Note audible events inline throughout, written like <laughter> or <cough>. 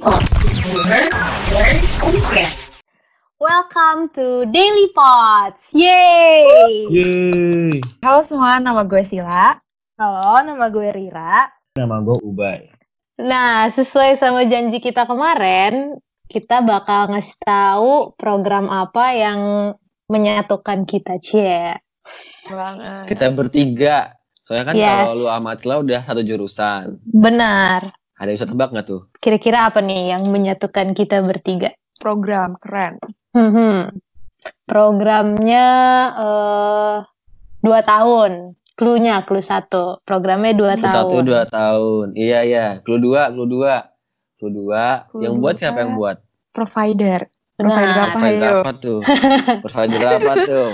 Learn, learn, Welcome to Daily Pots. Yay! Yeay. Halo semua, nama gue Sila. Halo, nama gue Rira. Nama gue Ubay. Nah, sesuai sama janji kita kemarin, kita bakal ngasih tahu program apa yang menyatukan kita, Cie. Kita bertiga. Soalnya kan Yes. kalau lu sama Cila udah satu jurusan. Benar. Ada yang bisa tebak nggak tuh? Kira-kira apa nih yang menyatukan kita bertiga? Program keren. Hmm, programnya eh dua tahun. Clue-nya, clue satu. Programnya dua Clue tahun. satu dua tahun. Iya iya. Clue dua, clue dua. Clue dua. Clue yang buat siapa yang buat? Provider. Provider Nah, apa Provider ayo? apa tuh? Provider <laughs> apa tuh?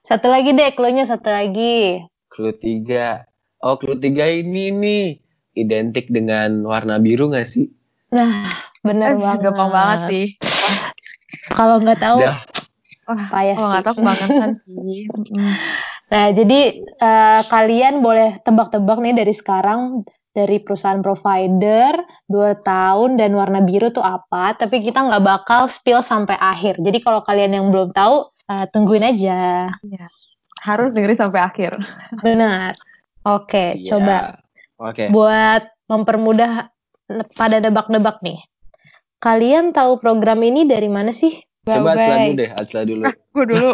satu lagi deh, clue-nya satu lagi. Clue tiga. Oh clue tiga ini nih. Identik dengan warna biru nggak sih? Nah, bener Eh, banget. gampang banget sih. Kalau nggak tahu, Dah. Wah, payah kalau sih. nggak tahu kebangetan sih. <laughs> Nah, jadi eh, kalian boleh tebak-tebak nih dari sekarang dari perusahaan provider, dua tahun dan warna biru tuh apa. Tapi kita nggak bakal spill sampai akhir. Jadi kalau kalian yang belum tahu, eh, tungguin aja. Harus dengerin sampai akhir. Benar. Oke, Iya. coba Oke. buat mempermudah pada nebak-nebak nih. Kalian tahu program ini dari mana sih? Coba Bye-bye. dulu deh. Acila dulu. Gue dulu.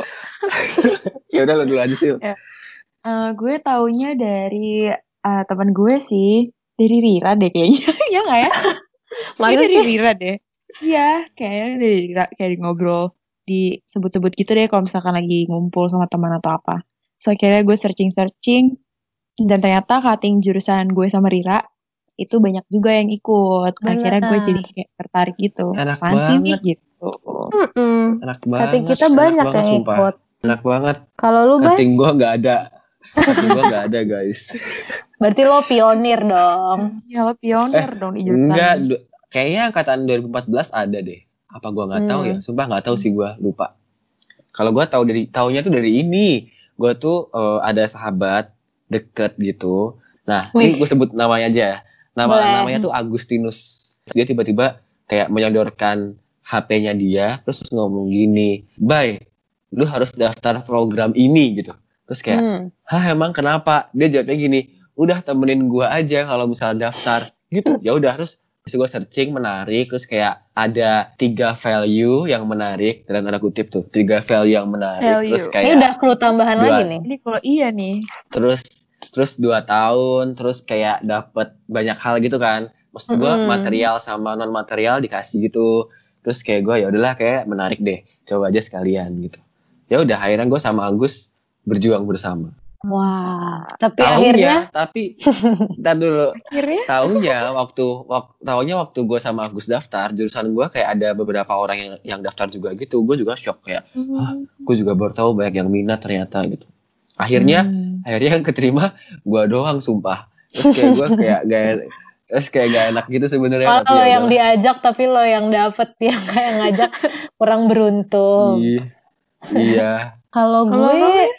<laughs> ya udah lo dulu aja sih. Eh, gue taunya dari eh, teman gue sih. Dari Rira deh kayaknya. <laughs> ya nggak ya? Masa dari sih? Rira deh. Iya, kayaknya dari Rira. Kayak di ngobrol. Disebut-sebut gitu deh kalau misalkan lagi ngumpul sama teman atau apa. So akhirnya gue searching-searching. Dan ternyata cutting jurusan gue sama Rira. Itu banyak juga yang ikut. Akhirnya gue jadi kayak tertarik gitu. Enak Apaan sih banget. nih gitu. Mm-mm. Enak banget. Cutting kita banyak yang sumpah. ikut. Enak banget. Kalau lu, Bay? Cutting gua nggak ada. Cutting gua nggak ada guys. Berarti lo pionir dong. Ya lo pionir dong di jurusan. Enggak, du- kayaknya angkatan 2014 ada deh. Apa gua nggak tahu Hmm. ya? Sumpah nggak tahu sih gua, lupa. Kalau gua tahu dari taunya tuh dari ini. Gua tuh eh, ada sahabat deket gitu. Nah, Wih. ini gue sebut namanya aja. ya. Nama Boleh. namanya tuh Agustinus. Dia tiba-tiba kayak menyodorkan HP-nya dia, terus ngomong gini, "Bay, lu harus daftar program ini gitu." Terus kayak, Hmm. hah emang kenapa? Dia jawabnya gini, udah temenin gua aja kalau misalnya daftar gitu. <laughs> Ya udah terus Terus gue searching menarik, terus kayak ada tiga value yang menarik dalam tanda kutip tuh, tiga value yang menarik, Value. terus Ini kayak udah clue tambahan dua. lagi nih. Ini kalau iya nih. terus terus dua tahun, terus kayak dapat banyak hal gitu kan. Maksud gue Mm-mm. material sama non material dikasih gitu, terus kayak gue ya udahlah kayak menarik deh, coba aja sekalian gitu. Ya udah akhirnya gue sama Agus berjuang bersama. Wah, tapi Taunya, akhirnya tapi <laughs> ntar dulu Akhirnya Taunya waktu waktu taunya waktu gue sama Agus daftar jurusan gue kayak ada beberapa orang yang yang daftar juga gitu gue juga shock kayak Hah? gue juga baru tahu banyak yang minat ternyata gitu akhirnya Hmm. Akhirnya yang keterima gue doang sumpah terus kayak gue kayak gak terus kayak gak enak gitu sebenarnya kalau ya yang udahlah. diajak tapi lo yang dapet <laughs> yang kayak ngajak kurang beruntung. Iya. iya <laughs> Kalau lo, gue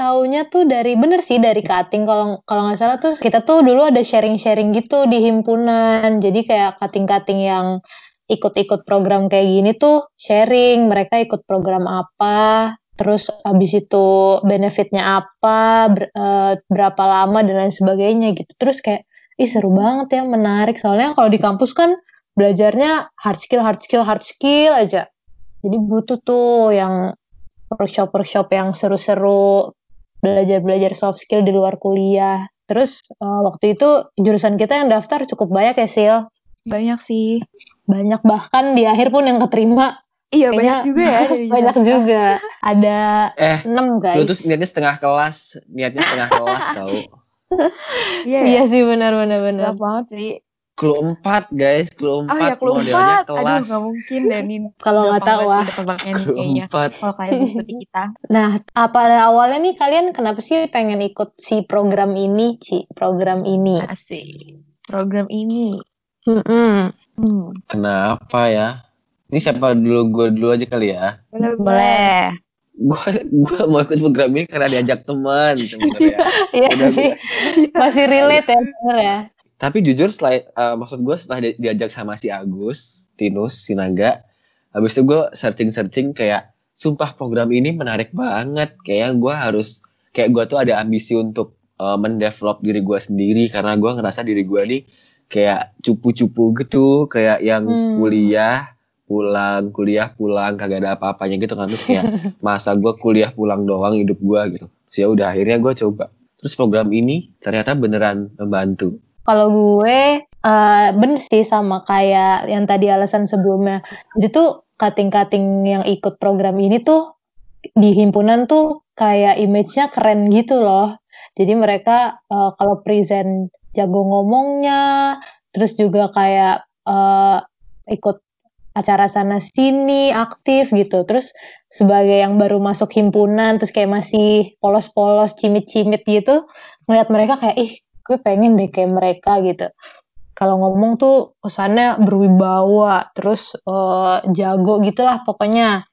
taunya tuh dari bener sih dari cutting kalau kalau nggak salah tuh kita tuh dulu ada sharing-sharing gitu di himpunan. Jadi kayak cutting-cutting yang ikut-ikut program kayak gini tuh sharing mereka ikut program apa, terus abis itu benefitnya apa, ber- eh, berapa lama dan lain sebagainya gitu. Terus kayak ih seru banget ya, menarik. Soalnya kalau di kampus kan belajarnya hard skill, hard skill, hard skill aja. Jadi butuh tuh yang workshop-workshop yang seru-seru, belajar-belajar soft skill di luar kuliah. Terus eh, waktu itu jurusan kita yang daftar cukup banyak ya Sil. banyak sih. Banyak bahkan di akhir pun yang keterima Iya Kayaknya banyak juga ya. <laughs> banyak juga. Ada eh 6 lu guys. tuh niatnya setengah kelas niatnya setengah <laughs> kelas tau Iya. Iya sih benar-benar benar. Banyak banget sih. clue 4 guys clue 4 Oh ya modelnya empat. Aduh kelas nggak mungkin deh nih. <laughs> Kalau nggak tahu nih clue kayaknya. 4 Kalau kalian ikuti kita. Nah, apa awalnya nih kalian kenapa sih pengen ikut si program ini, Ci? Program ini. Asik. Program ini. Mm-mm. Hmm. kenapa ya ini siapa dulu gue dulu aja kali ya Boleh. Boleh. gue gue mau ikut program ini karena diajak teman <laughs> sebenarnya Iya Udah, sih. Masih relate ya bener ya. Tapi jujur setelah eh, maksud gue setelah di- diajak sama si Agus, Tinus, Sinaga, habis itu gue searching-searching kayak sumpah program ini menarik banget. Kayak gue harus kayak gue tuh ada ambisi untuk eh, mendevelop diri gue sendiri karena gue ngerasa diri gue nih kayak cupu-cupu gitu, kayak yang Hmm. kuliah pulang, kuliah pulang, kagak ada apa-apanya gitu kan terus kayak <laughs> masa gue kuliah pulang doang hidup gue gitu. Terus ya udah akhirnya gue coba. Terus program ini ternyata beneran membantu. Kalau gue eh bener sih sama kayak yang tadi alasan sebelumnya. Jadi tuh kating-kating yang ikut program ini tuh di himpunan tuh kayak image-nya keren gitu loh. Jadi mereka eh, kalau present jago ngomongnya, terus juga kayak eh, ikut acara sana sini aktif gitu. Terus sebagai yang baru masuk himpunan, terus kayak masih polos-polos, cimit-cimit gitu, ngeliat mereka kayak ih gue pengen deh kayak mereka gitu. Kalau ngomong tuh kesannya berwibawa, terus eh, jago gitulah pokoknya.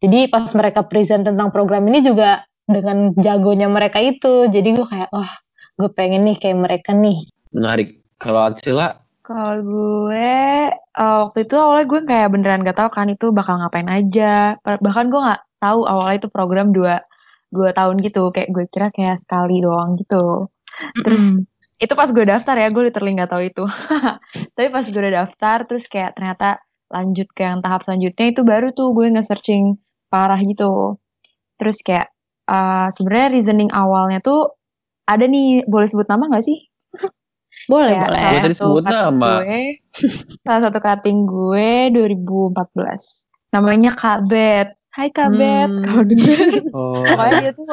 Jadi pas mereka present tentang program ini juga dengan jagonya mereka itu, jadi gue kayak wah gue pengen nih kayak mereka nih. Menarik. Kalau Atsila, Kalau gue eh, waktu itu awalnya gue kayak beneran gak tahu kan itu bakal ngapain aja. Bah- Bahkan gue nggak tahu awalnya itu program dua dua tahun gitu. Kayak gue kira kayak sekali doang gitu. Terus itu pas gue daftar ya, gue literally nggak tahu itu. <laughs> Tapi pas gue udah daftar, terus kayak ternyata lanjut ke yang tahap selanjutnya itu baru tuh gue nge-searching parah gitu. Terus kayak eh, sebenarnya reasoning awalnya tuh ada nih, boleh sebut nama nggak sih? Boleh Kayak boleh. Gue salah tadi satu sebut nama. Gue, <laughs> salah satu cutting gue 2014. Namanya Kak Bet. Hai Kak Bet, Hmm. <laughs> kalau denger. <laughs> oh, Pokoknya dia tuh,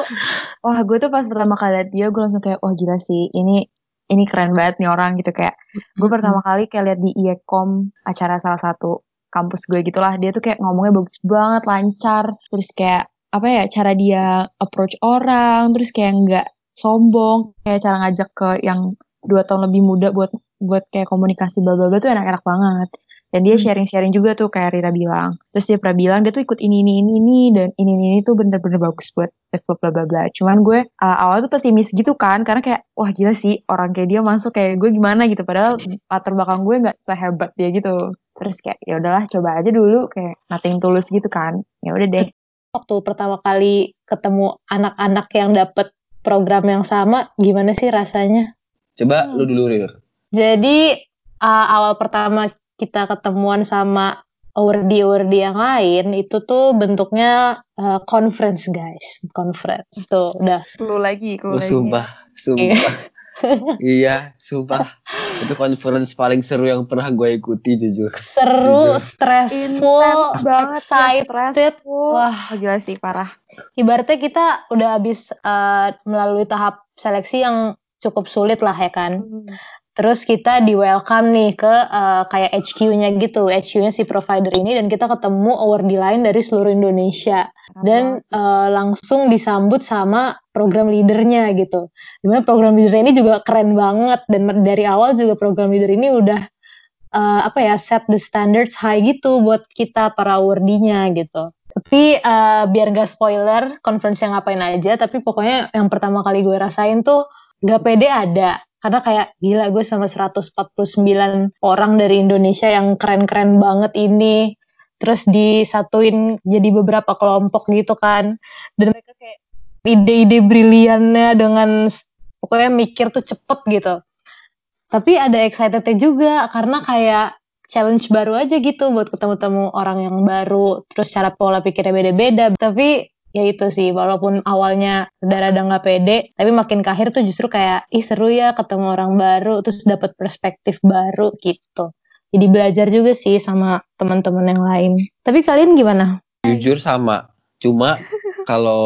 wah gue tuh pas pertama kali liat dia, gue langsung kayak, wah gila sih, ini ini keren banget nih orang gitu kayak. Gue pertama kali kayak liat di IECOM acara salah satu kampus gue gitulah, dia tuh kayak ngomongnya bagus banget, lancar, terus kayak apa ya cara dia approach orang, terus kayak nggak sombong, kayak cara ngajak ke yang dua tahun lebih muda buat buat kayak komunikasi bla bla bla tuh enak-enak banget. Dan dia Hmm. sharing-sharing juga tuh kayak Rira bilang. Terus dia pernah bilang dia tuh ikut ini ini ini ini dan ini ini, ini tuh bener-bener bagus buat develop bla bla bla. Cuman gue uh, awal tuh pesimis gitu kan karena kayak wah gila sih orang kayak dia masuk kayak gue gimana gitu padahal latar belakang gue nggak sehebat dia gitu. Terus kayak ya udahlah coba aja dulu kayak nothing tulus gitu kan. Ya udah deh. Waktu pertama kali ketemu anak-anak yang dapet program yang sama, gimana sih rasanya? Coba lu dulu Rir. Jadi uh, awal pertama kita ketemuan sama awardee-awardee yang lain itu tuh bentuknya uh, conference guys, conference tuh udah Lu lagi, Oh, sumpah, sumpah. <laughs> iya, sumpah. Itu conference paling seru yang pernah gue ikuti jujur. seru, Jujur. stressful, Intense banget, ya, excited. stressful. Wah, Wah gila sih parah. ibaratnya kita udah habis uh, melalui tahap seleksi yang cukup sulit lah ya kan. Terus kita di welcome nih ke uh, kayak HQ-nya gitu, HQ-nya si provider ini dan kita ketemu awardee lain dari seluruh Indonesia dan uh, langsung disambut sama program leadernya gitu. Di mana program leader ini juga keren banget dan dari awal juga program leader ini udah uh, apa ya set the standards high gitu buat kita para awardee-nya gitu. Tapi uh, biar gak spoiler conference yang ngapain aja, tapi pokoknya yang pertama kali gue rasain tuh gak pede ada. Karena kayak gila gue sama 149 orang dari Indonesia yang keren-keren banget ini. Terus disatuin jadi beberapa kelompok gitu kan. Dan mereka kayak ide-ide briliannya dengan pokoknya mikir tuh cepet gitu. Tapi ada excitednya juga karena kayak challenge baru aja gitu buat ketemu-temu orang yang baru. Terus cara pola pikirnya beda-beda. Tapi ya itu sih walaupun awalnya rada-rada nggak pede tapi makin ke akhir tuh justru kayak ih seru ya ketemu orang baru terus dapat perspektif baru gitu jadi belajar juga sih sama teman-teman yang lain tapi kalian gimana Jujur sama. Cuma kalau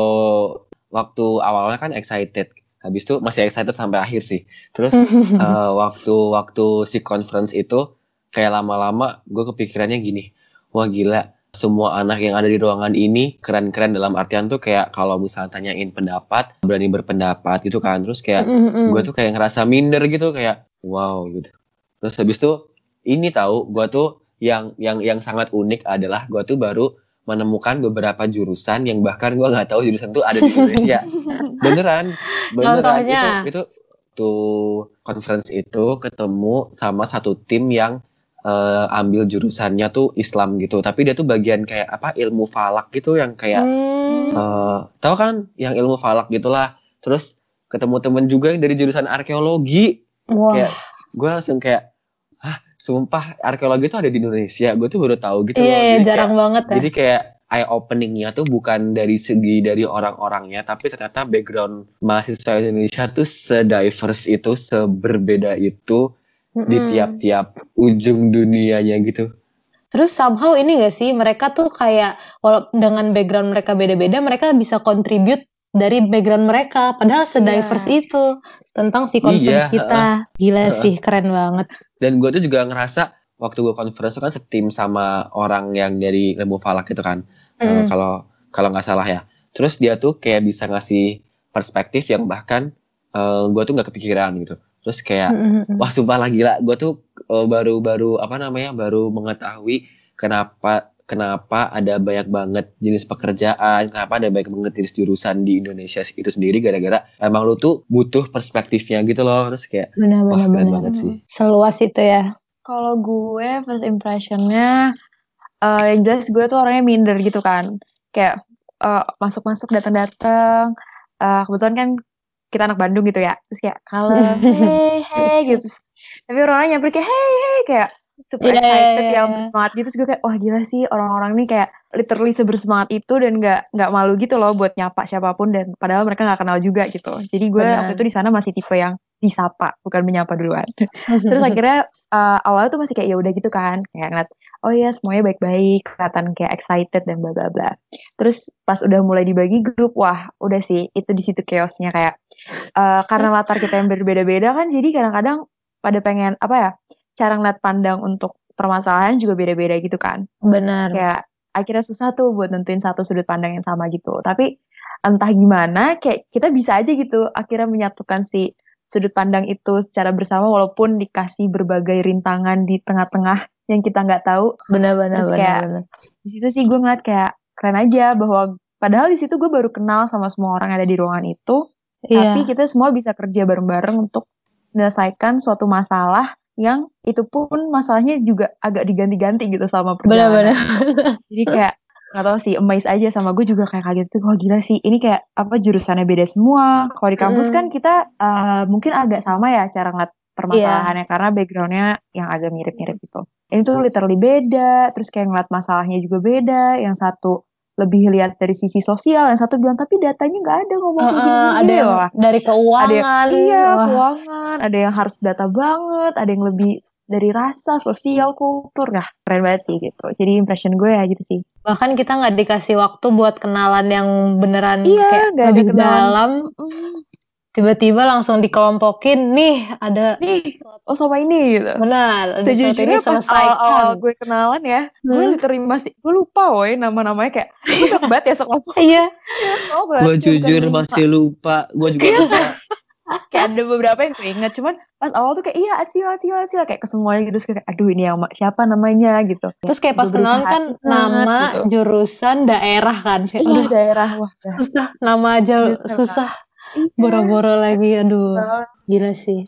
waktu awalnya kan excited. Habis itu masih excited sampai akhir sih. Terus <laughs> eh, waktu waktu si conference itu kayak lama-lama gue kepikirannya gini. Wah gila, semua anak yang ada di ruangan ini keren-keren dalam artian tuh kayak kalau misalnya tanyain pendapat, berani berpendapat gitu kan. Terus kayak gue tuh kayak ngerasa minder gitu kayak wow gitu terus habis itu ini tahu gue tuh yang yang yang sangat unik adalah gue tuh baru menemukan beberapa jurusan yang bahkan gue nggak tahu jurusan tuh ada di Indonesia <laughs> beneran beneran Contohnya? itu itu waktu conference itu ketemu sama satu tim yang eh, ambil jurusannya tuh Islam gitu. Tapi dia tuh bagian kayak apa ilmu falak gitu yang kayak Hmm. eh tahu kan yang ilmu falak gitulah. Terus ketemu temen juga yang dari jurusan arkeologi. Wah. Kayak gue langsung kayak ah sumpah arkeologi itu ada di Indonesia. Gue tuh baru tahu gitu loh. iya, Jadi jarang kayak- banget ya. Jadi kayak eye openingnya tuh bukan dari segi dari orang-orangnya, tapi ternyata background mahasiswa Indonesia tuh se-diverse itu, seberbeda itu di Mm-mm. tiap-tiap ujung dunianya gitu. Terus somehow ini gak sih mereka tuh kayak walau dengan background mereka beda-beda mereka bisa contribute dari background mereka padahal se-diverse itu tentang si conference Iya, kita. Gila heeh. sih keren banget. Dan gue tuh juga ngerasa waktu gue conference tuh kan setim sama orang yang dari ilmu falak gitu kan. Eh, Mm. Kalau kalau nggak salah ya. Terus dia tuh kayak bisa ngasih perspektif yang bahkan gue tuh nggak kepikiran gitu. Terus kayak Mm-mm. Wah sumpah lah gila, gue tuh eh, baru-baru apa namanya baru mengetahui kenapa kenapa ada banyak banget jenis pekerjaan, kenapa ada banyak banget jenis jurusan di Indonesia itu sendiri gara-gara emang lu tuh butuh perspektifnya gitu loh, terus kayak wah Benar-benar keren benar. banget sih. Seluas itu ya. Kalau gue first impressionnya eh yang jelas gue tuh orangnya minder gitu kan. Kayak eh, masuk-masuk datang-datang. Eh, kebetulan kan kita anak Bandung gitu ya. Terus kayak kalem, <laughs> hey, hey gitu. Tapi orang-orang nyamper kayak hey, hey kayak super Iya, iya, excited iya, yang iya. bersemangat gitu. Terus gue kayak wah gila sih orang-orang nih kayak literally sebersemangat itu dan nggak nggak malu gitu loh buat nyapa siapa pun dan padahal mereka nggak kenal juga gitu. Jadi gue Benar. waktu itu di sana masih tipe yang disapa bukan menyapa duluan. <laughs> Terus akhirnya uh, awalnya tuh masih kayak ya udah gitu kan, kayak ngeliat oh ya semuanya baik-baik, kelihatan kayak excited dan bla bla bla. Terus pas udah mulai dibagi grup, wah udah sih itu di situ chaosnya kayak uh, karena latar kita yang berbeda-beda kan, jadi kadang-kadang pada pengen apa ya cara ngeliat pandang untuk permasalahan juga beda-beda gitu kan. Benar. Kayak akhirnya susah tuh buat nentuin satu sudut pandang yang sama gitu. Tapi entah gimana, kayak kita bisa aja gitu akhirnya menyatukan si sudut pandang itu secara bersama walaupun dikasih berbagai rintangan di tengah-tengah yang kita nggak tahu. Benar-benar Terus kayak-. Di situ sih gue ngeliat kayak keren aja bahwa padahal di situ gue baru kenal sama semua orang yang ada di ruangan itu, Iya. tapi kita semua bisa kerja bareng-bareng untuk menyelesaikan suatu masalah yang itu pun masalahnya juga agak diganti-ganti gitu selama perjalanan. Benar-benar. Jadi kayak nggak tahu sih amazed aja sama gue juga kayak kaget tuh wah gila sih ini kayak apa jurusannya beda semua kalau di kampus Mm. kan kita eh, mungkin agak sama ya cara ngeliat permasalahannya karena backgroundnya yang agak mirip-mirip gitu ini tuh literally beda terus kayak ngeliat masalahnya juga beda yang satu lebih lihat dari sisi sosial yang satu bilang tapi datanya nggak ada ngomong gini ada yang wah. dari keuangan. iya Wah, keuangan. Ada yang harus data banget ada yang lebih dari rasa sosial kultur. Nah keren banget sih gitu. Jadi impression gue ya gitu sih. Bahkan kita nggak dikasih waktu buat kenalan yang beneran Iya, kayak ada lebih kenalan. dalam. Tiba-tiba langsung dikelompokin, nih ada nih oh sama ini gitu. Benar, sesuatu ini sejujurnya pas selesaikan. awal-awal gue kenalan ya gue Hmm. literally masih gue lupa woy nama-namanya kayak gue banyak banget ya sekelompok? Iya, Oh, gue Gue jujur masih lupa, gue juga lupa. <laughs> kayak ada beberapa yang gue inget cuman pas awal tuh kayak iya acil acil acil. Kayak ke semuanya gitu terus kayak aduh ini yang siapa namanya? gitu. Terus kayak pas Gue kenalan kan nama, gitu. jurusan, daerah kan. Kayak, iya daerah wah dah. susah, nama aja Susah, susah, Iya. boro-boro lagi, aduh. Banget. Gila sih.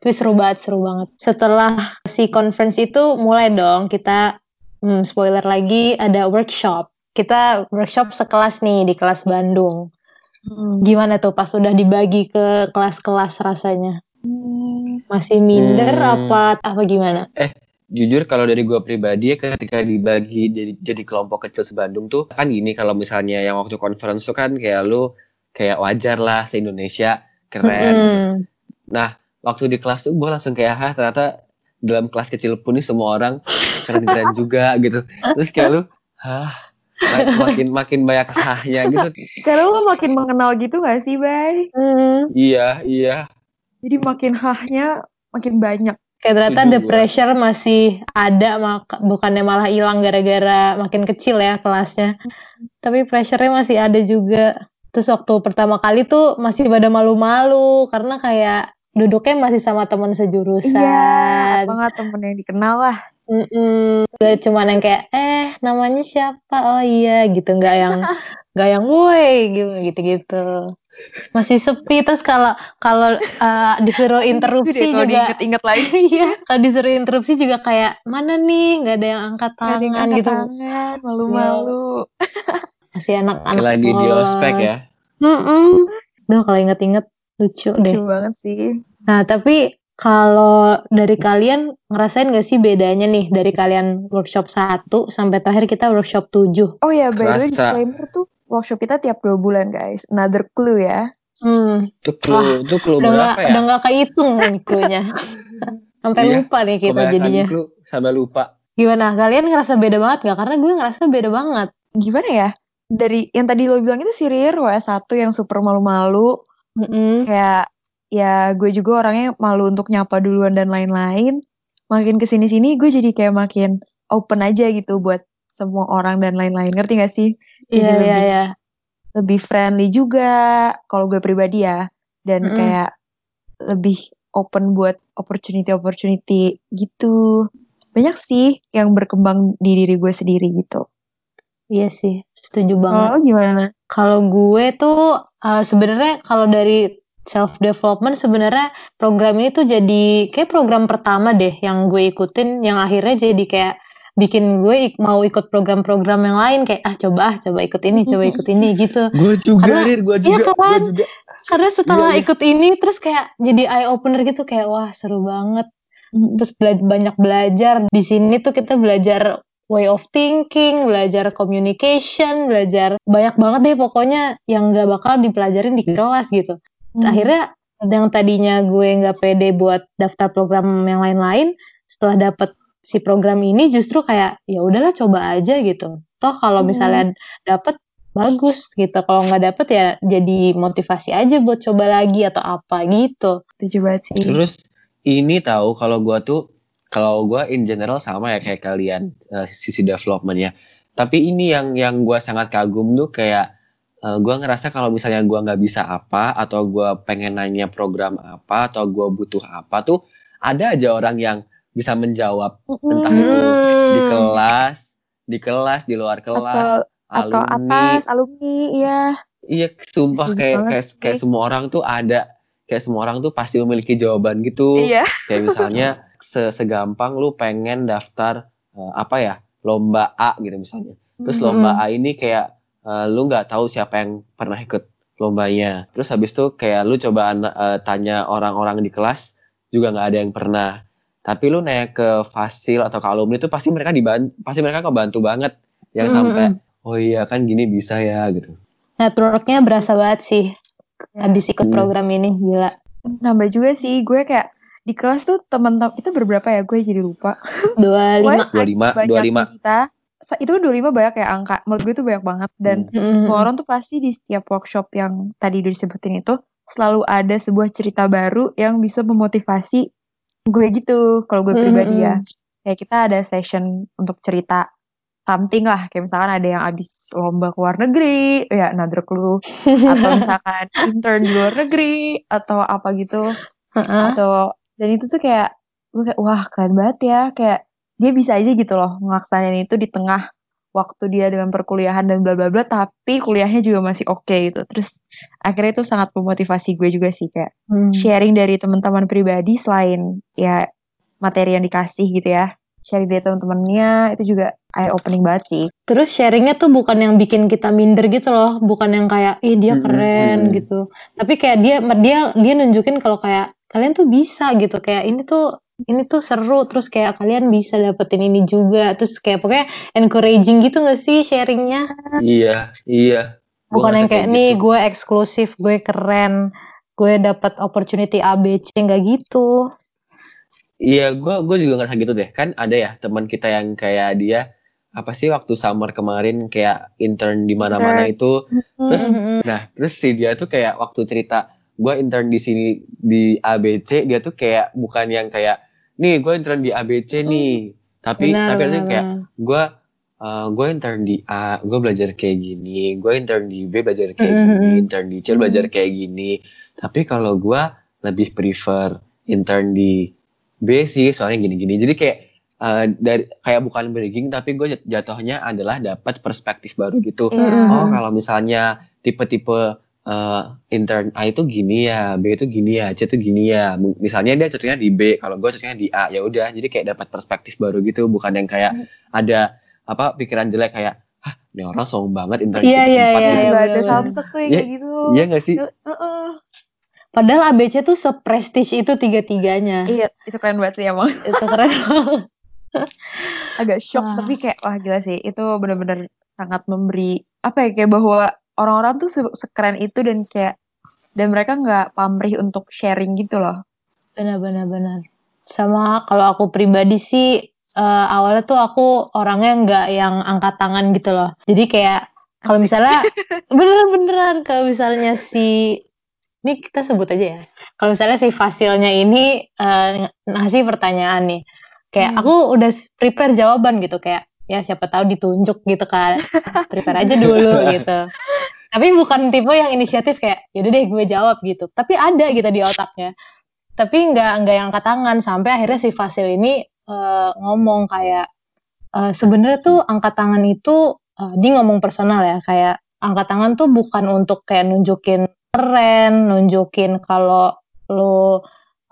Tapi seru banget, seru banget. Setelah si conference itu mulai dong kita hmm, spoiler lagi ada workshop. Kita workshop sekelas nih di kelas Bandung. Hmm. Gimana tuh pas udah dibagi ke kelas-kelas rasanya? Hmm. Masih minder Hmm. apa apa gimana? Jujur kalau dari gue pribadi ya ketika dibagi jadi jadi kelompok kecil sebandung tuh kan gini kalau misalnya yang waktu conference tuh kan kayak lu kayak wajar lah se Indonesia keren. Mm-mm. Nah waktu di kelas tuh gue langsung kayak ah ternyata dalam kelas kecil pun nih semua orang keren-keren <laughs> juga gitu. Terus kayak lu hah mak- makin makin banyak hahnya gitu. karena lo makin mengenal gitu gak sih bay Mm. Iya iya. jadi makin hahnya makin banyak Kayak ternyata the gua. pressure masih ada, maka, bukannya malah hilang gara-gara makin kecil ya kelasnya. Tapi pressure-nya masih ada juga. Terus waktu pertama kali tuh masih pada malu-malu karena kayak duduknya masih sama teman iya sejurusan. apa nggak temen yang dikenal lah Mm-mm. Gak cuman yang kayak eh namanya siapa? Oh iya gitu, nggak yang <laughs> nggak yang woi gitu gitu-gitu. masih sepi terus kalau kalau uh, disuruh interupsi Kalau juga diinget-inget lagi. <laughs> iya kalau disuruh interupsi juga kayak mana nih nggak ada yang angkat ada yang tangan angkat gitu tangan, malu-malu. <laughs> masih anak-anak lagi di ospek ya. Mm-mm. Duh kalau inget-inget lucu deh Lucu banget sih. Nah, tapi kalau dari kalian ngerasain gak sih bedanya nih dari kalian workshop 1 sampai terakhir kita workshop 7? Oh ya, by the way disclaimer tuh workshop kita tiap dua bulan guys. Another clue ya. Hmm, Itu clue, itu clue udah berapa gak, ya? udah gak kehitung nih clue-nya. <laughs> sampai Iya, lupa nih kita Kebanyakan jadinya. clue sampai lupa. Gimana? Kalian ngerasa beda banget gak? Karena gue ngerasa beda banget. Gimana ya? Dari yang tadi lo bilang itu si Rir, WS1 yang super malu-malu. Mm-mm. Kayak ya gue juga orangnya malu untuk nyapa duluan dan lain-lain. Makin ke sini-sini gue jadi kayak makin open aja gitu buat semua orang dan lain-lain. Ngerti gak sih? Jadi Iya, iya, lebih iya. lebih friendly juga kalau gue pribadi ya dan Mm-mm. kayak lebih open buat opportunity opportunity gitu banyak sih yang berkembang di diri gue sendiri gitu Iya sih, setuju banget. kalau lo gimana Kalau gue tuh uh, sebenarnya kalau dari self development sebenarnya program ini tuh jadi kayak program pertama deh yang gue ikutin yang akhirnya jadi kayak bikin gue ik- mau ikut program-program yang lain kayak ah coba ah coba ikut ini coba ikut ini <laughs> gitu Gue juga, Karena- Rir, gue iya juga, kan? gue juga. karena setelah Iya, iya. ikut ini terus kayak jadi eye opener gitu kayak wah seru banget terus bela- banyak belajar di sini tuh kita belajar way of thinking, belajar communication, belajar banyak banget deh pokoknya yang nggak bakal dipelajarin di kelas gitu. Hmm. Akhirnya yang tadinya gue nggak pede buat daftar program yang lain-lain, setelah dapet si program ini justru kayak ya udahlah coba aja gitu. Toh kalau Hmm. misalnya dapet bagus gitu, kalau nggak dapet ya jadi motivasi aja buat coba lagi atau apa gitu. setuju banget sih Terus ini tahu kalau gua tuh kalau gua in general sama ya kayak kalian eh, sisi developmentnya. Tapi ini yang yang gua sangat kagum tuh kayak eh, gua ngerasa kalau misalnya gua nggak bisa apa atau gua pengen nanya program apa atau gua butuh apa tuh ada aja orang yang bisa menjawab entah itu di Hmm. kelas, di kelas, di luar kelas, atau alumni. atas alumni ya Iya, sumpah kayak kayak, kayak semua orang tuh ada kayak semua orang tuh pasti memiliki jawaban gitu. iya Kayak misalnya <laughs> segampang lu pengen daftar eh, apa ya lomba A gitu misalnya. Terus lomba A ini kayak eh, lu nggak tahu siapa yang pernah ikut lombanya. Terus habis itu kayak lu coba eh, tanya orang-orang di kelas juga nggak ada yang pernah. Tapi lu naik ke fasil atau ke alumni itu pasti mereka dibantu, pasti mereka kebantu banget. Yang Mm-mm. sampai oh iya kan gini bisa ya gitu. Networknya berasa banget sih. Habis ikut Hmm. program ini gila. nambah juga sih gue kayak di kelas tuh teman-teman itu berberapa ya? Gue jadi lupa. Dua lima. 25, saking 25. banyaknya kita itu 25 banyak ya angka. Menurut gue itu banyak banget. Dan Mm-mm. semua orang tuh pasti di setiap workshop yang tadi udah disebutin itu selalu ada sebuah cerita baru yang bisa memotivasi gue gitu kalau gue pribadi ya. kayak kita ada session untuk cerita something lah. Kayak misalkan ada yang abis lomba ke luar negeri ya another clue <laughs> atau misalkan intern di luar negeri atau apa gitu. Heeh. atau dan itu tuh kayak gue kayak wah keren banget ya kayak dia bisa aja gitu loh ngelaksanain itu di tengah waktu dia dengan perkuliahan dan bla bla bla tapi kuliahnya juga masih oke gitu terus akhirnya itu sangat memotivasi gue juga sih kayak Hmm. sharing dari teman-teman pribadi selain ya materi yang dikasih gitu ya sharing dari teman-temannya itu juga eye opening banget sih Terus sharingnya tuh bukan yang bikin kita minder gitu loh, bukan yang kayak ih dia Mm-mm, keren mm-mm. gitu. Tapi kayak dia dia dia nunjukin kalau kayak kalian tuh bisa gitu, kayak ini tuh ini tuh seru terus kayak kalian bisa dapetin ini juga terus kayak pokoknya encouraging gitu gak sih sharingnya Iya, iya. Bukan yang kayak nih gitu. gue eksklusif gue keren gue dapat opportunity ABC nggak gitu Iya, gue gue juga ngerasa gitu deh. Kan ada ya teman kita yang kayak dia apa sih waktu summer kemarin kayak intern di mana-mana itu. Terus nah, terus si dia tuh kayak waktu cerita gue intern di sini di ABC, dia tuh kayak bukan yang kayak nih gue intern di ABC nih. Tapi benar tapi benar, kayak gue eh, gue intern di A, gue belajar kayak gini, gue intern di B belajar kayak Mm-mm. gini, intern di C belajar kayak gini. Tapi kalau gue lebih prefer intern di B sih, soalnya gini-gini. Jadi kayak eh, dari kayak bukan bragging, tapi gue jatuhnya adalah dapat perspektif baru gitu. Iya. Mm-mm. Oh kalau misalnya tipe-tipe eh, intern A itu gini ya, B itu gini ya, C itu gini ya. Misalnya dia cocoknya di B, kalau gue cocoknya di A, ya udah. Jadi kayak dapat perspektif baru gitu, bukan yang kayak Hmm. ada apa pikiran jelek kayak, hah, ini orang sombong banget intern Iya, iya, tempat iya, gitu. Ada bener-bener. samsek tuh yang Iya, kayak gitu. Iya gak sih? Heeh. Padahal ABC tuh seprestige itu tiga-tiganya. Iya, itu keren banget sih emang. <laughs> Itu keren. Agak shock Wah. tapi kayak wah gila sih. Itu bener-bener sangat memberi apa ya kayak bahwa orang-orang tuh se- sekeren itu dan kayak dan mereka nggak pamrih untuk sharing gitu loh. Benar-benar benar. Sama kalau aku pribadi sih eh, awalnya tuh aku orangnya nggak yang angkat tangan gitu loh. Jadi kayak kalau misalnya <laughs> bener-beneran kalau misalnya si ini kita sebut aja ya. Kalau misalnya si Fasilnya ini eh, ngasih pertanyaan nih, kayak Hmm. aku udah prepare jawaban gitu kayak ya siapa tahu ditunjuk gitu kan, prepare aja dulu <laughs> gitu. Tapi bukan tipe yang inisiatif kayak yaudah deh gue jawab gitu. Tapi ada gitu di otaknya. Tapi nggak nggak yang angkat tangan sampai akhirnya si Fasil ini eh, ngomong kayak eh, sebenarnya tuh angkat tangan itu eh, dia ngomong personal ya kayak angkat tangan tuh bukan untuk kayak nunjukin keren, nunjukin kalau lo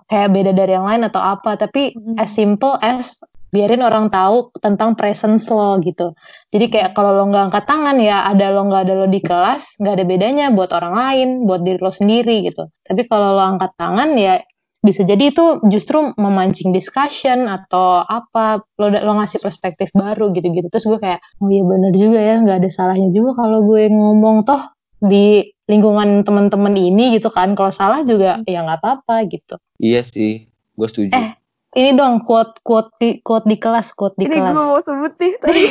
kayak beda dari yang lain atau apa, tapi Mhm. as simple as biarin orang tahu tentang presence lo gitu. Jadi kayak kalau lo nggak angkat tangan ya ada lo nggak ada lo di kelas nggak ada bedanya buat orang lain, buat diri lo sendiri gitu. Tapi kalau lo angkat tangan ya bisa jadi itu justru memancing discussion atau apa lo lo ngasih perspektif baru gitu-gitu. Terus gue kayak oh iya bener juga ya nggak ada salahnya juga kalau gue ngomong toh di lingkungan teman-teman ini gitu kan. Kalau salah juga ya nggak apa-apa gitu. Iya sih, gue setuju. Eh, Ini dong quote quote di, quote di kelas quote di Ini gue kelas. mau sebut nih <laughs> tadi.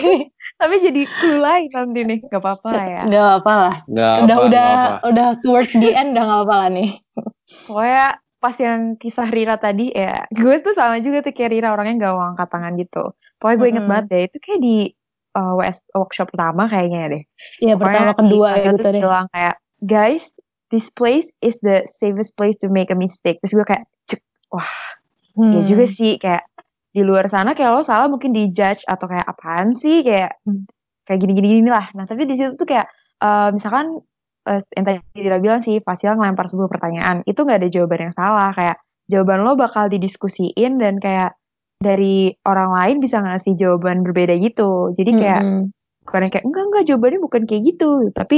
tapi jadi clue lain nanti nih. Gak apa-apa lah ya. Gak apa lah. Nggak Udah apa, udah nggak apa. udah towards the end udah gak apa lah nih. Pokoknya pas yang kisah Rira tadi ya. Gue tuh sama juga tuh kayak Rira orangnya gak mau angkat tangan gitu. Pokoknya gue inget Mm-mm. banget deh. Itu kayak di uh, WS workshop pertama kayaknya deh. Iya pertama kedua ya gitu deh. bilang kayak guys this place is the safest place to make a mistake terus gue kayak cek Hmm. ya juga sih kayak di luar sana kayak lo salah mungkin di judge atau kayak apaan sih kayak kayak gini gini gini lah nah tapi di situ tuh kayak eh, misalkan eh, yang tadi Dira bilang sih Fasil ngelempar sebuah pertanyaan itu nggak ada jawaban yang salah. Kayak jawaban lo bakal didiskusiin dan kayak dari orang lain bisa ngasih jawaban berbeda gitu. Jadi kayak Mm-mm. bukan yang kayak enggak enggak jawabannya bukan kayak gitu. Tapi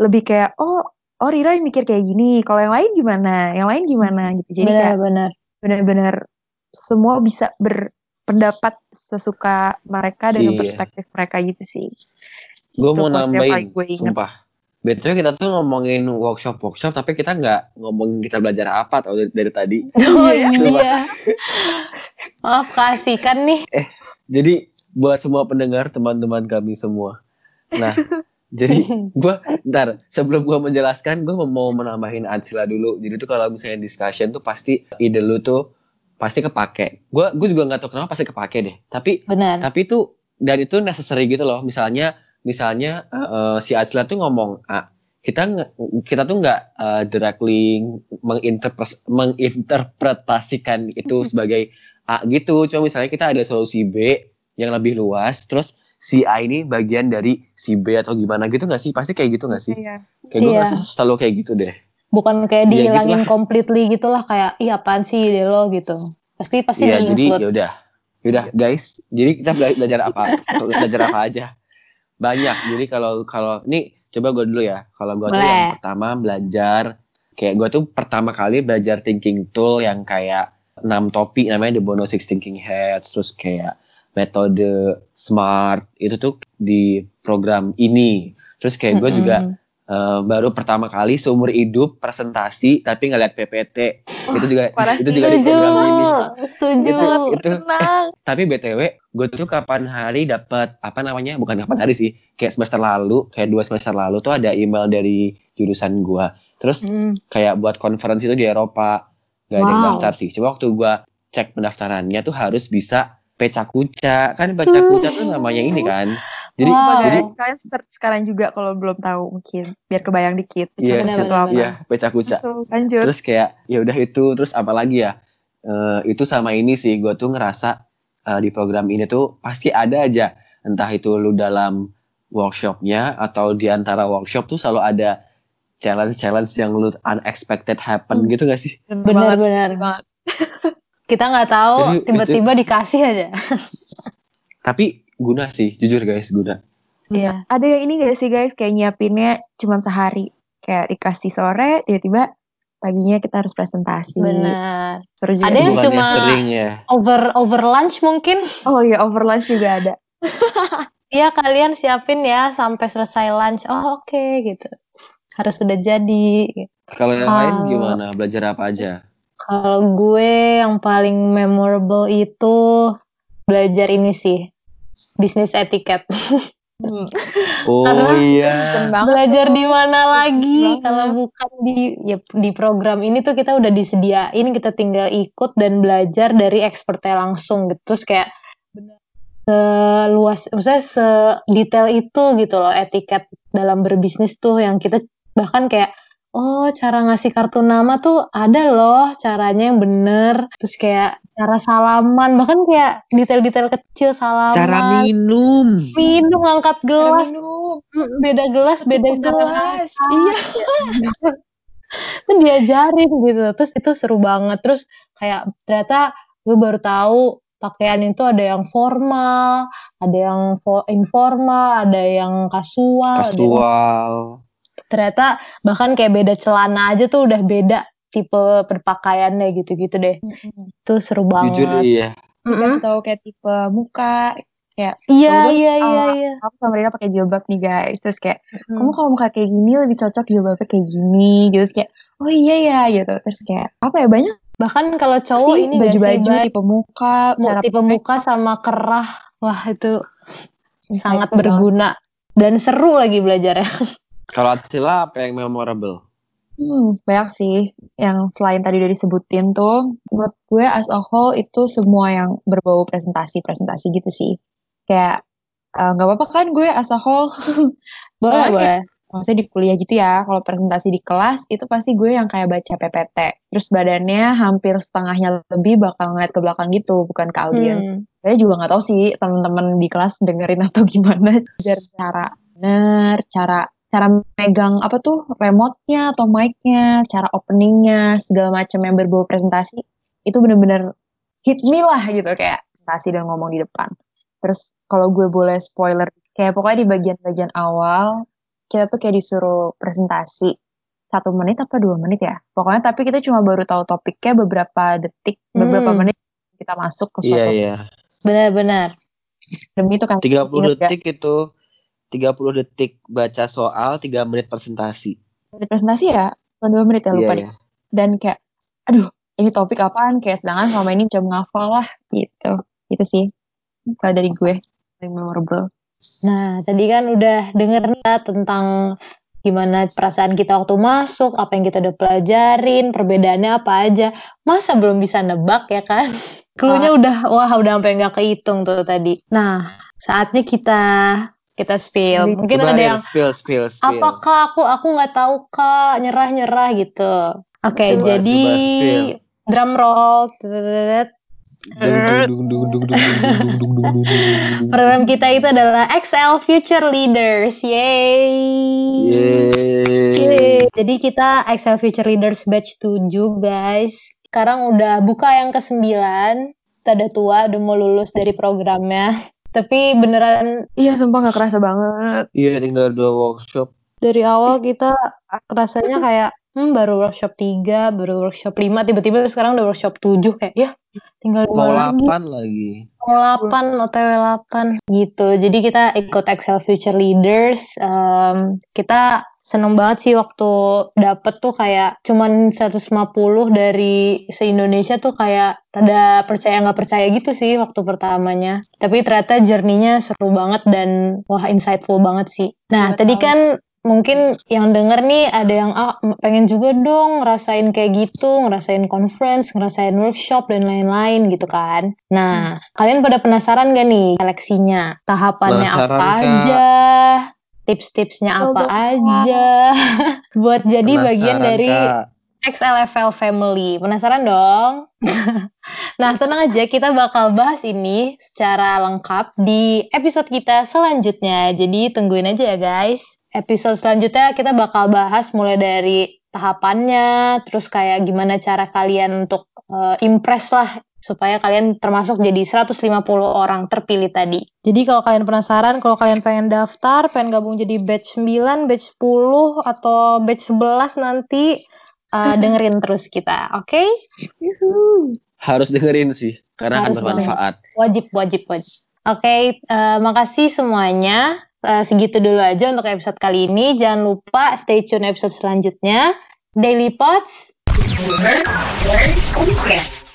lebih kayak oh oh Rira yang mikir kayak gini. Kalau yang lain gimana? Yang lain gimana? Gitu. Jadi kayak benar-benar. benar-benar semua bisa berpendapat sesuka mereka dengan Iya. perspektif mereka gitu sih Gue mau nambahin, gue sumpah. Betul kita tuh ngomongin workshop-workshop, tapi kita nggak ngomongin kita belajar apa tau dari, dari tadi. <laughs> Oh Iya. iya. <laughs> Maaf kasihkan nih. Jadi buat semua pendengar, teman-teman kami semua. Nah, <laughs> jadi gue, ntar sebelum gue menjelaskan, gue mau menambahin Ansila dulu. Jadi tuh kalau misalnya discussion tuh pasti ide lu tuh pasti kepake. Gue gue juga nggak tahu kenapa pasti kepake deh. Tapi Benar. tapi itu dan itu necessary gitu loh misalnya misalnya eh, si Acila tuh ngomong A kita kita tuh nggak eh, directly menginterpres- menginterpretasikan itu sebagai A gitu cuma misalnya kita ada solusi B yang lebih luas terus si A ini bagian dari si B atau gimana gitu nggak sih pasti kayak gitu nggak sih Iya. kayak gue Iya. selalu kayak gitu deh Bukan kayak Ya, dihilangin gitulah. completely gitu lah kayak iya apaan sih ide lo? gitu. Pasti pasti Iya jadi di-include. ya udah. Yaudah guys. Jadi kita bela- belajar apa? <laughs> Belajar apa aja? Banyak. Jadi kalau kalau ini coba gue dulu ya. Kalau gue tuh yang pertama belajar kayak gue tuh pertama kali belajar thinking tool yang kayak 6 topik namanya the Bono Six Thinking Heads terus kayak metode smart itu tuh di program ini. Terus kayak gue juga Eh, baru pertama kali seumur hidup presentasi tapi ngeliat PPT itu juga itu juga di Setuju. program ini Setuju. Itu- itu Tenang. tapi btw gue tuh kapan hari dapat apa namanya bukan kapan hari sih kayak semester lalu kayak dua semester lalu tuh ada email dari jurusan gue terus Mm. kayak buat konferensi itu di Eropa gak ada yang daftar sih cuma waktu gue cek pendaftarannya tuh harus bisa peca kuca kan peca kuca tuh namanya ini kan jadi Wow. jadi Guys, kalian search sekarang juga kalau belum tahu mungkin biar kebayang dikit. Iya, Pecah benar, itu apa? iya peca kuca lanjut. terus kayak ya udah itu terus apa lagi ya Eh, itu sama ini sih gue tuh ngerasa eh, di program ini tuh pasti ada aja entah itu lu dalam workshopnya atau di antara workshop tuh selalu ada challenge-challenge yang lu unexpected happen Hmm. gitu gak sih? Benar-benar. banget. Kita nggak tahu tiba-tiba dikasih aja. Tapi guna sih, jujur guys, guna. Iya. Ada yang ini gak sih guys, kayak nyiapinnya cuma sehari. Kayak dikasih sore, tiba-tiba paginya kita harus presentasi. Benar. Terus juga Ada yang cuma- sering ya. Over over lunch mungkin. Oh iya, over lunch juga ada. <laughs> Iya kalian siapin ya sampai selesai lunch. Oh oke gitu. Harus udah jadi. Kalau yang lain gimana? Belajar apa aja? Kalau gue yang paling memorable itu belajar ini sih. Bisnis etiket. Hmm. Oh Karena- iya. Belajar di mana lagi kalau bukan di ya, di program ini tuh kita udah disediain kita tinggal ikut dan belajar dari expertnya langsung gitu terus kayak seluas maksudnya sedetail itu gitu loh etiket dalam berbisnis tuh yang kita bahkan kayak oh cara ngasih kartu nama tuh ada loh caranya yang bener terus kayak cara salaman bahkan kayak detail-detail kecil salaman Cara minum. minum angkat gelas minum. Mm, beda gelas beda cara gelas. Iya. <laughs> itu diajarin gitu terus itu seru banget terus kayak ternyata gue baru tahu pakaian itu ada yang formal ada yang fo- informal ada yang kasual, ada yang- Kasual. Ternyata bahkan kayak beda celana aja tuh udah beda tipe berpakaiannya gitu-gitu deh. Itu seru banget. Jujur iya. Dikasih tahu kayak tipe muka. Kayak iya Kebetulan, iya iya iya. aku sama Rina pakai jilbab nih guys. Terus kayak Hmm. kamu kalau muka kayak gini lebih cocok jilbabnya kayak gini. Gitu Terus kayak oh iya ya gitu terus kayak apa ya banyak bahkan kalau cowok sih ini baju-baju tipe muka Mu- cara tipe muka sama kerah. Wah itu sangat berguna dan seru lagi belajarnya <laughs> Kalau Atsila apa yang memorable? Hmm, banyak sih yang selain tadi udah disebutin tuh. Menurut gue as a whole itu semua yang berbau presentasi-presentasi gitu sih. Kayak eh, nggak apa-apa kan gue as a whole? <laughs> Boleh Soalnya kayak- boleh. maksudnya di kuliah gitu ya kalau presentasi di kelas itu pasti gue yang kayak baca PPT terus badannya hampir setengahnya lebih bakal ngeliat ke belakang gitu bukan ke audiens. Hmm. saya juga nggak tahu sih teman-teman di kelas dengerin atau gimana <laughs> cara bener cara cara megang apa tuh remote-nya atau mic-nya cara openingnya segala macam yang berbau presentasi itu bener-bener hit me lah gitu kayak presentasi dan ngomong di depan terus kalau gue boleh spoiler kayak pokoknya di bagian-bagian awal kita tuh kayak disuruh presentasi satu menit apa dua menit ya pokoknya tapi kita cuma baru tahu topiknya beberapa detik beberapa Hmm. menit kita masuk ke Iya suatu iya. benar-benar demi itu kan 30 Ingat gak? detik itu 30 detik baca soal, 3 menit presentasi. Dari presentasi ya cuma dua menit ya lupa deh iya. dan kayak aduh ini topik apaan kayak sedangkan selama ini cuma ngafal lah gitu itu sih kalau dari gue yang memorable Nah, tadi kan udah denger nih tentang gimana perasaan kita waktu masuk, apa yang kita udah pelajarin, perbedaannya apa aja. Masa belum bisa nebak ya kan? Cluenya udah, wah udah sampai nggak kehitung tuh tadi. Nah, saatnya kita kita spill. Mungkin Coba ada ya, yang spill, spill, spill. Apakah aku aku nggak tahu kak nyerah nyerah gitu. Oke okay, jadi coba drum roll. Program kita itu adalah XL Future Leaders, yay! Yay. Jadi kita XL Future Leaders batch 7 guys. Sekarang udah buka yang ke-9. Tada tua, udah mau lulus dari programnya. Tapi beneran iya sumpah nggak kerasa banget Iya tinggal dua workshop. dari awal kita rasanya kayak hmm, baru workshop 3, baru workshop 5, tiba-tiba sekarang udah workshop 7 kayak ya tinggal dua Mau lagi. 8 lagi. Mau 8, OTW 8 gitu. Jadi kita ikut Excel Future Leaders. Em, kita seneng banget sih waktu dapet tuh kayak cuman 150 dari se-Indonesia tuh kayak rada percaya nggak percaya gitu sih waktu pertamanya. Tapi ternyata journey-nya seru banget dan wah insightful banget sih. Nah, Betul. tadi kan mungkin yang denger nih ada yang ah pengen juga dong ngerasain kayak gitu, ngerasain conference, ngerasain workshop dan lain-lain gitu kan. Nah, kalian pada penasaran gak nih seleksinya? Tahapannya Penasaran, apa Kak. aja? Tips-tipsnya apa aja? <laughs> Buat jadi bagian Penasaran, dari Kak? XLFL Family. Penasaran dong? <laughs> nah, tenang aja, kita bakal bahas ini secara lengkap di episode kita selanjutnya. Jadi tungguin aja ya guys. Episode selanjutnya kita bakal bahas mulai dari tahapannya, terus kayak gimana cara kalian untuk uh, impress lah supaya kalian termasuk jadi 150 orang terpilih tadi. Jadi kalau kalian penasaran, kalau kalian pengen daftar, pengen gabung jadi batch 9, batch 10, atau batch 11 nanti, uh, <laughs> dengerin terus kita, oke? Okay? Harus dengerin sih, karena Harus akan bermanfaat. Wajib, wajib, wajib. Oke, okay, uh, makasih semuanya. Uh, segitu dulu aja untuk episode kali ini. Jangan lupa stay tune episode selanjutnya. Daily Pots.